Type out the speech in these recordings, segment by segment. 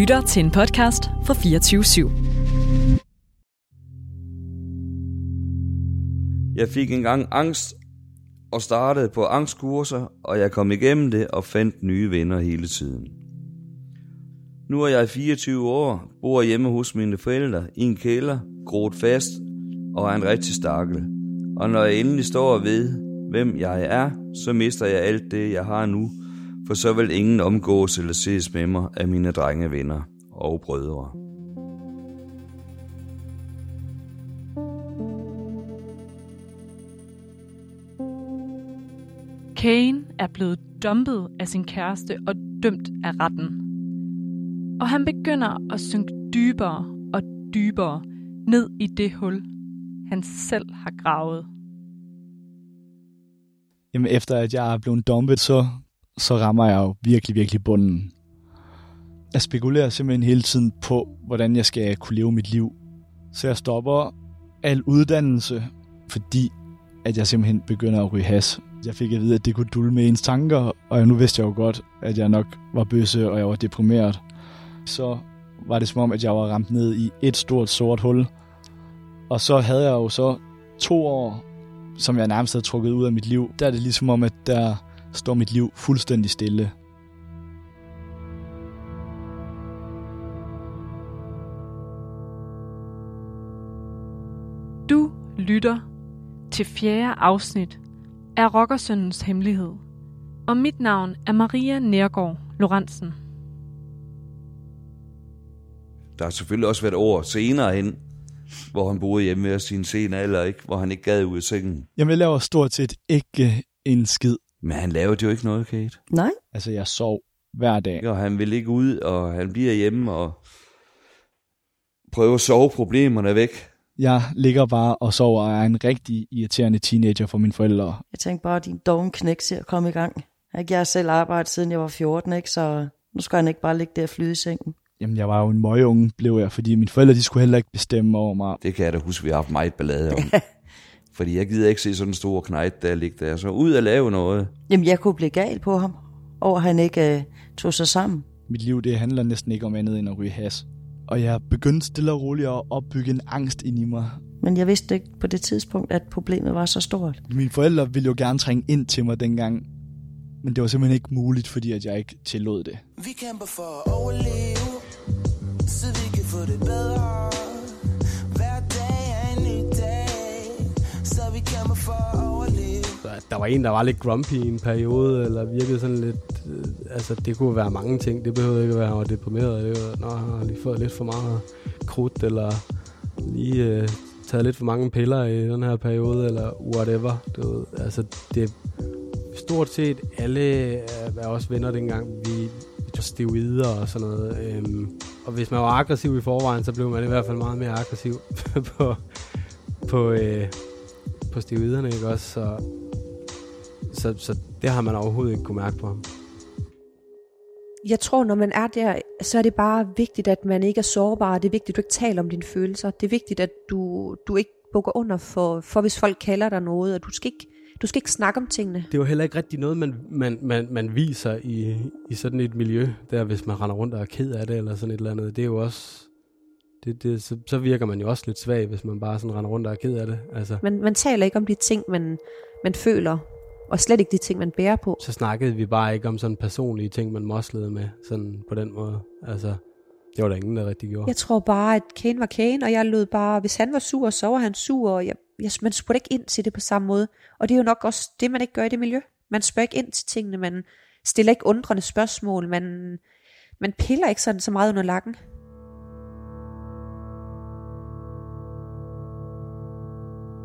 lytter til en podcast fra 24 /7. Jeg fik engang angst og startede på angstkurser, og jeg kom igennem det og fandt nye venner hele tiden. Nu er jeg 24 år, bor hjemme hos mine forældre i en kælder, groet fast og er en rigtig stakkel. Og når jeg endelig står ved, hvem jeg er, så mister jeg alt det, jeg har nu, for så vil ingen omgås eller ses med mig af mine drenge venner og brødre. Kane er blevet dumpet af sin kæreste og dømt af retten. Og han begynder at synke dybere og dybere ned i det hul, han selv har gravet. Jamen efter at jeg er blevet dumpet, så, så rammer jeg jo virkelig, virkelig bunden. Jeg spekulerer simpelthen hele tiden på, hvordan jeg skal kunne leve mit liv. Så jeg stopper al uddannelse, fordi at jeg simpelthen begynder at ryge has. Jeg fik at vide, at det kunne dulme med ens tanker, og nu vidste jeg jo godt, at jeg nok var bøsse, og jeg var deprimeret. Så var det som om, at jeg var ramt ned i et stort sort hul. Og så havde jeg jo så to år, som jeg nærmest havde trukket ud af mit liv. Der er det ligesom om, at der står mit liv fuldstændig stille. Du lytter til fjerde afsnit af Rockersøndens Hemmelighed. Og mit navn er Maria Nærgaard Lorentzen. Der har selvfølgelig også været år senere hen, hvor han boede hjemme ved sin sen alder, ikke? hvor han ikke gad ud af sengen. Jamen, jeg laver stort set ikke en skid. Men han lavede jo ikke noget, Kate. Nej. Altså, jeg sov hver dag. Og han vil ikke ud, og han bliver hjemme og prøver at sove problemerne væk. Jeg ligger bare og sover og er en rigtig irriterende teenager for mine forældre. Jeg tænkte bare, at din doven knæk ser at komme i gang. Jeg har selv arbejdet siden jeg var 14, ikke? så nu skal han ikke bare ligge der og flyde i sengen. Jamen, jeg var jo en møgeunge, blev jeg, fordi mine forældre, de skulle heller ikke bestemme over mig. Det kan jeg da huske, vi har haft meget ballade om. fordi jeg gider ikke se sådan en stor knejt, der ligger der. Så ud og lave noget. Jamen, jeg kunne blive gal på ham, over at han ikke uh, tog sig sammen. Mit liv, det handler næsten ikke om andet end at ryge has. Og jeg begyndte stille og roligt at opbygge en angst ind i mig. Men jeg vidste ikke på det tidspunkt, at problemet var så stort. Mine forældre ville jo gerne trænge ind til mig dengang. Men det var simpelthen ikke muligt, fordi at jeg ikke tillod det. Vi kæmper for at overleve, så vi kan få det bedre. Der var en, der var lidt grumpy i en periode, eller virkede sådan lidt... Øh, altså, det kunne være mange ting. Det behøvede ikke at være, at han var deprimeret. Det var, Nå, han har lige fået lidt for meget krudt, eller lige øh, taget lidt for mange piller i den her periode, eller whatever. Du ved, altså, det stort set alle var øh, også venner dengang, vi, vi tog steroider og sådan noget. Øhm, og hvis man var aggressiv i forvejen, så blev man i hvert fald meget mere aggressiv på, på, øh, på steroiderne, ikke også? Så, så, så det har man overhovedet ikke kunne mærke på ham. Jeg tror, når man er der, så er det bare vigtigt, at man ikke er sårbar. Det er vigtigt, at du ikke taler om dine følelser. Det er vigtigt, at du, du ikke bukker under for, for, hvis folk kalder dig noget, og du skal ikke, du skal ikke snakke om tingene. Det er jo heller ikke rigtig noget, man, man, man, man viser i, i sådan et miljø, der hvis man render rundt og er ked af det, eller sådan et eller andet. Det er jo også... Det, det, så, så virker man jo også lidt svag, hvis man bare sådan render rundt og er ked af det. Altså, Man, man taler ikke om de ting, man, man føler, og slet ikke de ting, man bærer på. så snakkede vi bare ikke om sådan personlige ting, man moslede med, sådan på den måde. Altså, det var der ingen, der rigtig gjorde. Jeg tror bare, at Kane var Kane, og jeg lød bare, hvis han var sur, så var han sur, og jeg, jeg, man spurgte ikke ind til det på samme måde. Og det er jo nok også det, man ikke gør i det miljø. Man spørger ikke ind til tingene, man stiller ikke undrende spørgsmål, man, man piller ikke sådan så meget under lakken.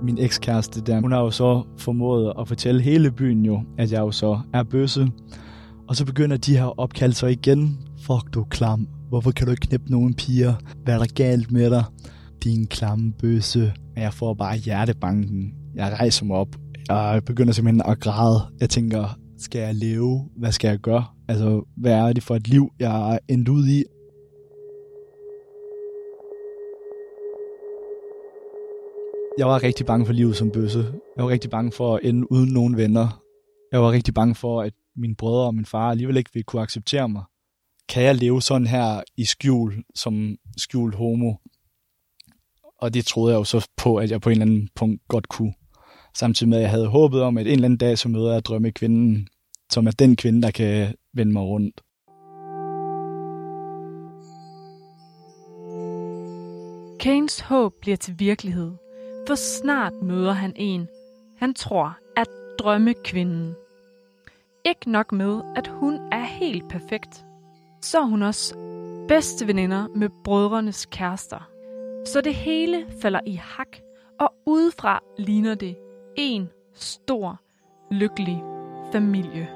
Min ekskæreste der, hun har jo så formået at fortælle hele byen jo, at jeg jo så er bøsse. Og så begynder de her så igen. Fuck du klam. Hvorfor kan du ikke knippe nogen piger? Hvad er der galt med dig? Din klamme bøsse. Og jeg får bare hjertebanken. Jeg rejser mig op. Jeg begynder simpelthen at græde. Jeg tænker, skal jeg leve? Hvad skal jeg gøre? Altså, hvad er det for et liv, jeg er endt ud i? Jeg var rigtig bange for livet som bøsse. Jeg var rigtig bange for at ende uden nogen venner. Jeg var rigtig bange for, at mine brødre og min far alligevel ikke ville kunne acceptere mig. kan jeg leve sådan her i skjul, som skjult homo? Og det troede jeg jo så på, at jeg på en eller anden punkt godt kunne. Samtidig med, at jeg havde håbet om, at en eller anden dag, så møder jeg drømmekvinden, som er den kvinde, der kan vende mig rundt. Kanes håb bliver til virkelighed, for snart møder han en, han tror er drømmekvinden. Ikke nok med, at hun er helt perfekt, så er hun også bedste veninder med brødrenes kærester. Så det hele falder i hak, og udefra ligner det en stor, lykkelig familie.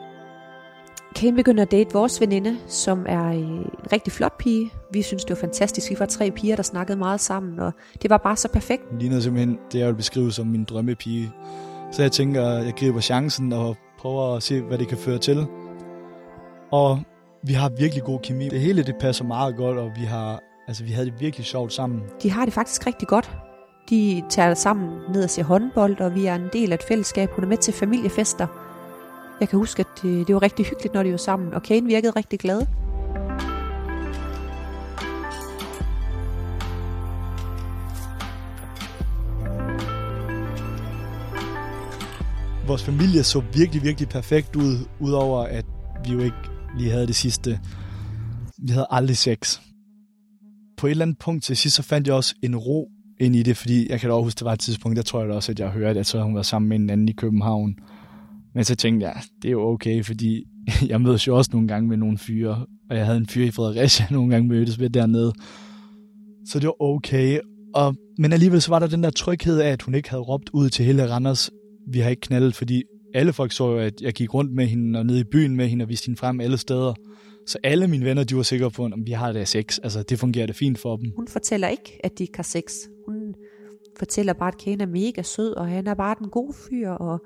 Kane begynder at date vores veninde, som er øh, en rigtig flot pige. Vi synes, det var fantastisk. Vi var tre piger, der snakkede meget sammen, og det var bare så perfekt. Hun ligner simpelthen det, jeg vil beskrive som min drømmepige. Så jeg tænker, jeg griber chancen og prøver at se, hvad det kan føre til. Og vi har virkelig god kemi. Det hele det passer meget godt, og vi har altså vi havde det virkelig sjovt sammen. De har det faktisk rigtig godt. De tager sammen ned og ser håndbold, og vi er en del af et fællesskab. Hun er med til familiefester. Jeg kan huske, at det, det var rigtig hyggeligt, når de var sammen, og Kane virkede rigtig glad. Vores familie så virkelig, virkelig perfekt ud, udover at vi jo ikke lige havde det sidste. Vi havde aldrig sex. På et eller andet punkt til sidst, så fandt jeg også en ro ind i det, fordi jeg kan da også huske, det var et tidspunkt, der tror jeg da også, at jeg hørte, at så hun var sammen med en anden i København. Men så tænkte jeg, det er jo okay, fordi jeg mødes jo også nogle gange med nogle fyre, og jeg havde en fyr i Fredericia nogle gange mødtes med dernede. Så det var okay. Og, men alligevel så var der den der tryghed af, at hun ikke havde råbt ud til hele Randers, vi har ikke knaldet, fordi alle folk så jo, at jeg gik rundt med hende og ned i byen med hende og viste hende frem alle steder. Så alle mine venner, de var sikre på, at vi har da sex. Altså, det fungerer det fint for dem. Hun fortæller ikke, at de ikke har sex. Hun fortæller bare, at Kane er mega sød, og han er bare den gode fyr, og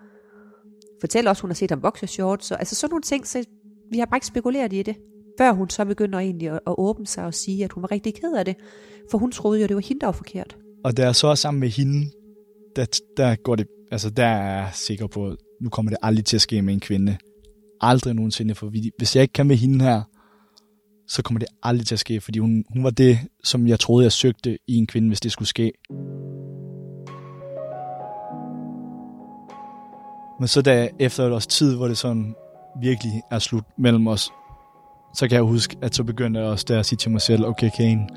fortæller også, at hun har set ham boxershorts. Så, altså sådan nogle ting, så vi har bare ikke spekuleret i det. Før hun så begynder egentlig at, at åbne sig og sige, at hun var rigtig ked af det. For hun troede jo, det var hende, der var forkert. Og der er så sammen med hende, der, der går det, altså der er jeg sikker på, at nu kommer det aldrig til at ske med en kvinde. Aldrig nogensinde, for hvis jeg ikke kan med hende her, så kommer det aldrig til at ske, fordi hun, hun var det, som jeg troede, jeg søgte i en kvinde, hvis det skulle ske. Men så da efter et års tid, hvor det sådan virkelig er slut mellem os, så kan jeg huske, at så begyndte jeg også der at sige til mig selv, okay Kane,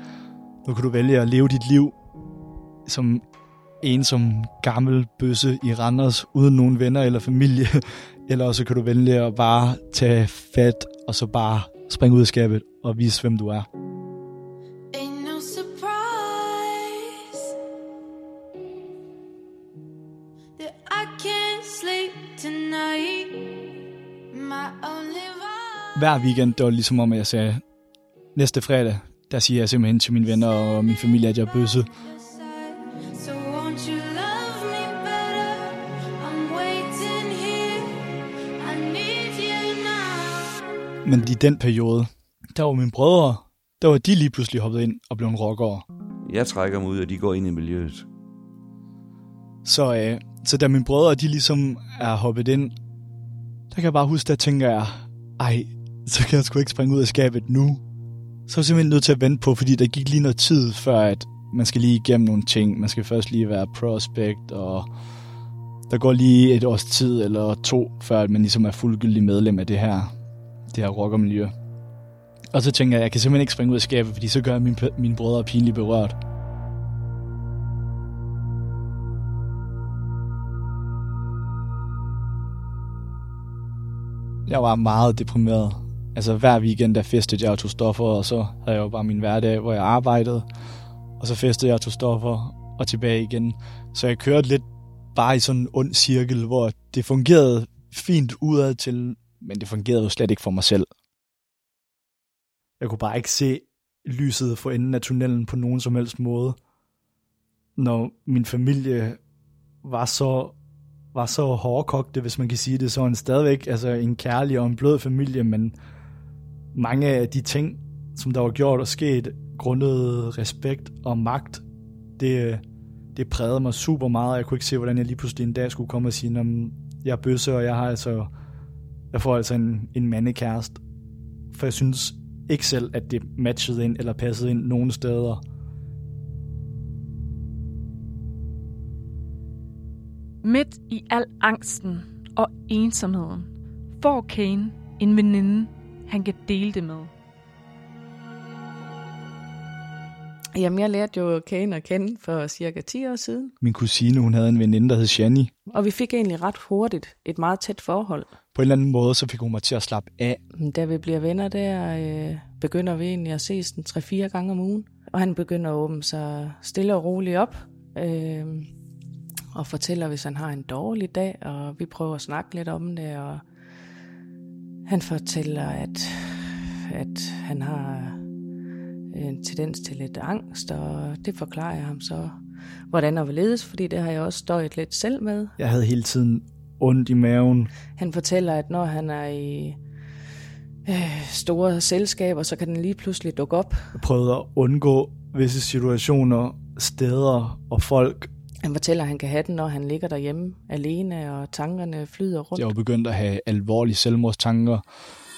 nu kan du vælge at leve dit liv som en som gammel bøsse i Randers, uden nogen venner eller familie, eller så kan du vælge at bare tage fat, og så bare springe ud af skabet og vise, hvem du er. Hver weekend, det var ligesom om, at jeg sagde, næste fredag, der siger jeg simpelthen til mine venner og min familie, at jeg er bøsse. Men i den periode, der var mine brødre, der var de lige pludselig hoppet ind og blev en rockere. Jeg trækker mig ud, og de går ind i miljøet. Så, øh, så da mine brødre, de ligesom er hoppet ind, der kan jeg bare huske, der tænker jeg, ej, så kan jeg sgu ikke springe ud af skabet nu. Så er jeg simpelthen nødt til at vente på, fordi der gik lige noget tid, før at man skal lige igennem nogle ting. Man skal først lige være prospect, og der går lige et års tid eller to, før at man ligesom er fuldgyldig medlem af det her, det her rockermiljø. Og så tænker jeg, jeg kan simpelthen ikke springe ud af skabet, fordi så gør jeg mine, mine brødre pinligt berørt. Jeg var meget deprimeret. Altså hver weekend, der festede jeg og tog stoffer, og så havde jeg jo bare min hverdag, hvor jeg arbejdede. Og så festede jeg og tog stoffer, og tilbage igen. Så jeg kørte lidt bare i sådan en ond cirkel, hvor det fungerede fint udad til, men det fungerede jo slet ikke for mig selv. Jeg kunne bare ikke se lyset for enden af tunnelen på nogen som helst måde. Når min familie var så var så hårdkogte, hvis man kan sige det, så stadigvæk altså en kærlig og en blød familie, men mange af de ting, som der var gjort og sket, grundet respekt og magt, det, det prægede mig super meget. Jeg kunne ikke se, hvordan jeg lige pludselig en dag skulle komme og sige, at jeg er bøsse, og jeg har altså, jeg får altså en, en mandekæreste. For jeg synes, ikke selv, at det matchede ind eller passede ind nogen steder. Midt i al angsten og ensomheden får Kane en veninde, han kan dele det med. Jamen, jeg lærte jo Kane at kende for cirka 10 år siden, Min kusine, hun havde en veninde, der hed Shani. og vi fik egentlig ret hurtigt et meget tæt forhold. På en eller anden måde, så fik hun mig til at slappe af. Men Da vi bliver venner der, øh, begynder vi egentlig at ses den 3-4 gange om ugen. Og han begynder at åbne sig stille og roligt op. Øh, og fortæller, hvis han har en dårlig dag, og vi prøver at snakke lidt om det. Og han fortæller, at, at han har en tendens til lidt angst, og det forklarer jeg ham så, hvordan og hvorledes, fordi det har jeg også støjet lidt selv med. Jeg havde hele tiden ondt i maven. Han fortæller, at når han er i øh, store selskaber, så kan den lige pludselig dukke op. Jeg prøvede at undgå visse situationer, steder og folk. Han fortæller, at han kan have den, når han ligger derhjemme alene, og tankerne flyder rundt. Jeg var begyndt at have alvorlige selvmordstanker.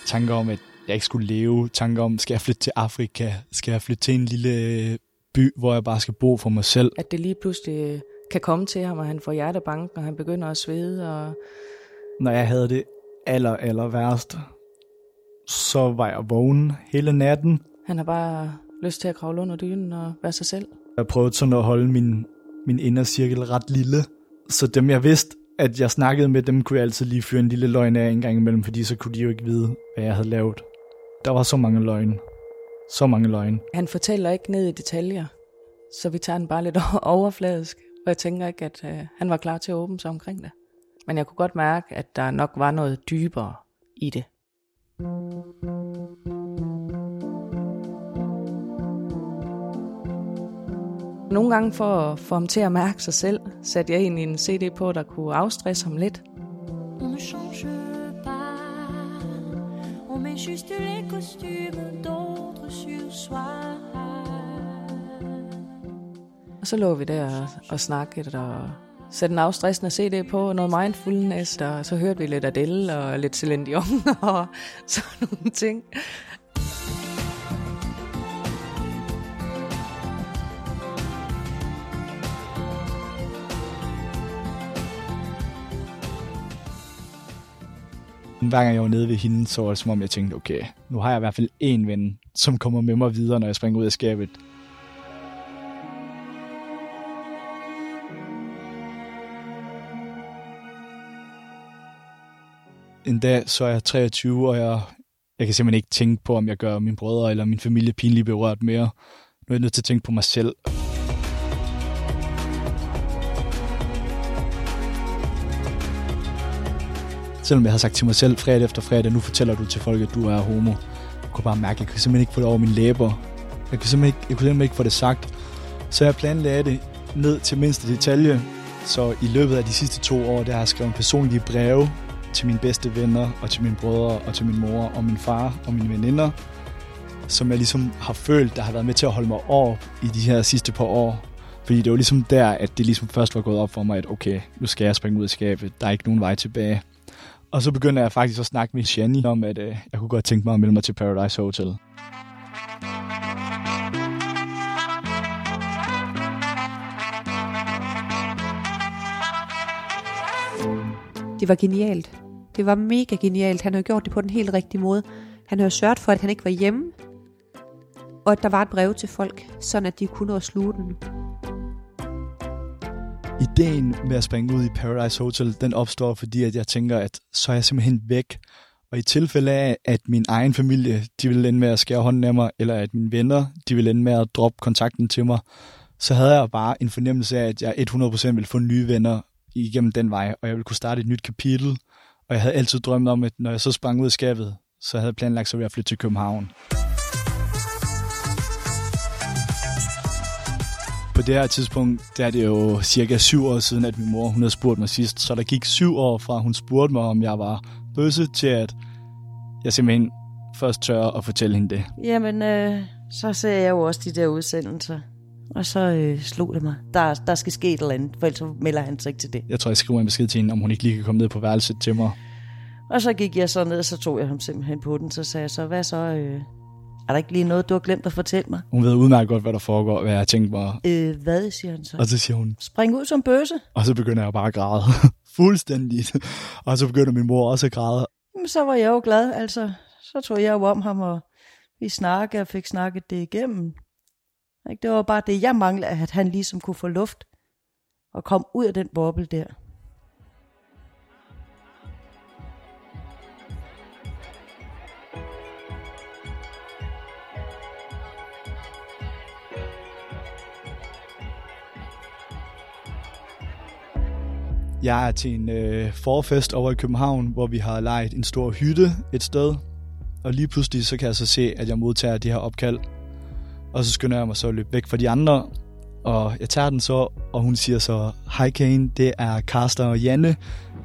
Tanker om, at jeg ikke skulle leve. Tanker om, skal jeg flytte til Afrika? Skal jeg flytte til en lille by, hvor jeg bare skal bo for mig selv? At det lige pludselig kan komme til ham, og han får hjertebanken, og han begynder at svede. Og Når jeg havde det aller, aller værst, så var jeg vågen hele natten. han har bare lyst til at kravle under dynen og være sig selv. Jeg prøvede sådan at holde min, min indercirkel ret lille. Så dem jeg vidste, at jeg snakkede med dem, kunne jeg altid lige fyre en lille løgn af en gang imellem, fordi så kunne de jo ikke vide, hvad jeg havde lavet. Der var så mange løgne. Så mange løgne. Han fortæller ikke ned i detaljer, så vi tager den bare lidt overfladisk. Og jeg tænker ikke, at øh, han var klar til at åbne sig omkring det. Men jeg kunne godt mærke, at der nok var noget dybere i det. Nogle gange for at få ham til at mærke sig selv, satte jeg egentlig en CD på, der kunne afstresse ham lidt. On ne change pas, on met juste les costumes d'autres sur soi. Og så lå vi der og, og snakkede og satte en afstressende CD på, noget mindfulness, og så hørte vi lidt Adele og lidt Celine Dion og sådan nogle ting. Hver gang jeg var nede ved hende, så var det som om jeg tænkte, okay, nu har jeg i hvert fald én ven, som kommer med mig videre, når jeg springer ud af skabet. En dag så er jeg 23, og jeg, jeg kan simpelthen ikke tænke på, om jeg gør mine brødre eller min familie pinligt berørt mere. Nu er jeg nødt til at tænke på mig selv. Selvom jeg har sagt til mig selv fredag efter fredag, nu fortæller du til folk, at du er homo. Jeg kunne bare mærke, at jeg kunne simpelthen ikke få det over mine læber. Jeg, kan simpelthen ikke, jeg kunne simpelthen ikke få det sagt. Så jeg planlagde det ned til mindste detalje. Så i løbet af de sidste to år, der har jeg skrevet personlige breve til mine bedste venner, og til mine brødre, og til min mor, og min far, og mine veninder, som jeg ligesom har følt, der har været med til at holde mig op i de her sidste par år. Fordi det var ligesom der, at det ligesom først var gået op for mig, at okay, nu skal jeg springe ud af skabet. Der er ikke nogen vej tilbage. Og så begynder jeg faktisk at snakke med Shani om, at øh, jeg kunne godt tænke mig at melde mig til Paradise Hotel. Det var genialt. Det var mega genialt. Han havde gjort det på den helt rigtige måde. Han havde sørget for, at han ikke var hjemme, og at der var et brev til folk, sådan at de kunne nå at sluge den. Ideen med at springe ud i Paradise Hotel, den opstår, fordi at jeg tænker, at så er jeg simpelthen væk. Og i tilfælde af, at min egen familie, de vil ende med at skære hånden af mig, eller at mine venner, de vil ende med at droppe kontakten til mig, så havde jeg bare en fornemmelse af, at jeg 100% ville få nye venner igennem den vej, og jeg ville kunne starte et nyt kapitel. Og jeg havde altid drømt om, at når jeg så sprang ud af skabet, så havde jeg planlagt, så ville jeg flytte til København. På det her tidspunkt, der er det jo cirka syv år siden, at min mor hun havde spurgt mig sidst. Så der gik syv år fra, hun spurgte mig, om jeg var bøsse, til at jeg simpelthen først tør at fortælle hende det. Jamen, øh, så ser jeg jo også de der udsendelser. Og så øh, slog det mig. Der, der skal ske et eller andet, for ellers så melder han sig ikke til det. Jeg tror, jeg skriver en besked til hende, om hun ikke lige kan komme ned på værelset til mig. Og så gik jeg så ned, og så tog jeg ham simpelthen på den. Så sagde jeg så, hvad så? Øh, Er der ikke lige noget, du har glemt at fortælle mig? Hun ved udmærket godt, hvad der foregår, hvad jeg tænkt mig. Øh, hvad, siger han så? Og så siger hun, Spring ud som bøsse. og så begynder jeg bare at græde. Fuldstændigt. Og så begynder min mor også at græde. Jamen, så var jeg jo glad, altså. Så tog jeg jo om ham, og vi snakkede og fik snakket det igennem. Ikke? Det var bare det, jeg manglede, at han ligesom kunne få luft og komme ud af den boble der. Jeg er til en øh, forfest over i København, hvor vi har lejet en stor hytte et sted. Og lige pludselig så kan jeg så se, at jeg modtager det her opkald. Og så skynder jeg mig så at løbe væk fra de andre. Og jeg tager den så, og hun siger så, Hej Kane, det er Karsten og Janne.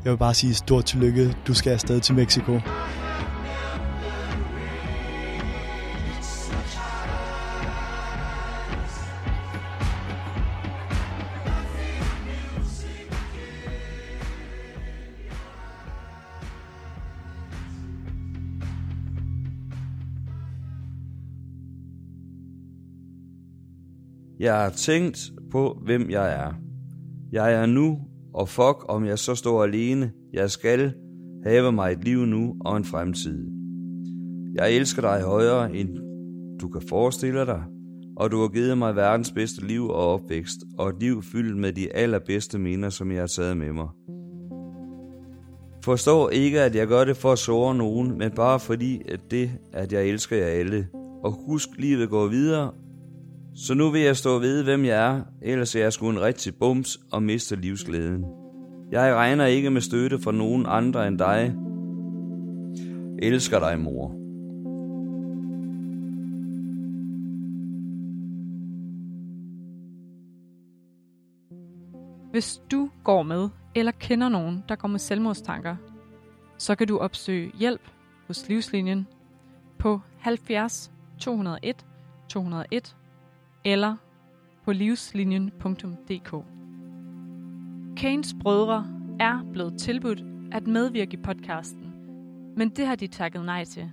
Jeg vil bare sige stort tillykke, du skal afsted til Mexico. Jeg har tænkt på, hvem jeg er. Jeg er nu, og fuck om jeg så står alene. Jeg skal have mig et liv nu og en fremtid. Jeg elsker dig højere, end du kan forestille dig, og du har givet mig verdens bedste liv og opvækst, og et liv fyldt med de allerbedste minder, som jeg har taget med mig. Forstå ikke, at jeg gør det for at såre nogen, men bare fordi, at det, at jeg elsker jer alle. Og husk, livet går videre, så nu vil jeg stå ved, hvem jeg er, ellers er jeg sgu en rigtig bums og mister livsglæden. Jeg regner ikke med støtte fra nogen andre end dig. Elsker dig, mor. Hvis du går med eller kender nogen, der går med selvmordstanker, så kan du opsøge hjælp hos Livslinjen på 70 201 201 eller på livslinjen.dk. Kanes brødre er blevet tilbudt at medvirke i podcasten, men det har de takket nej til.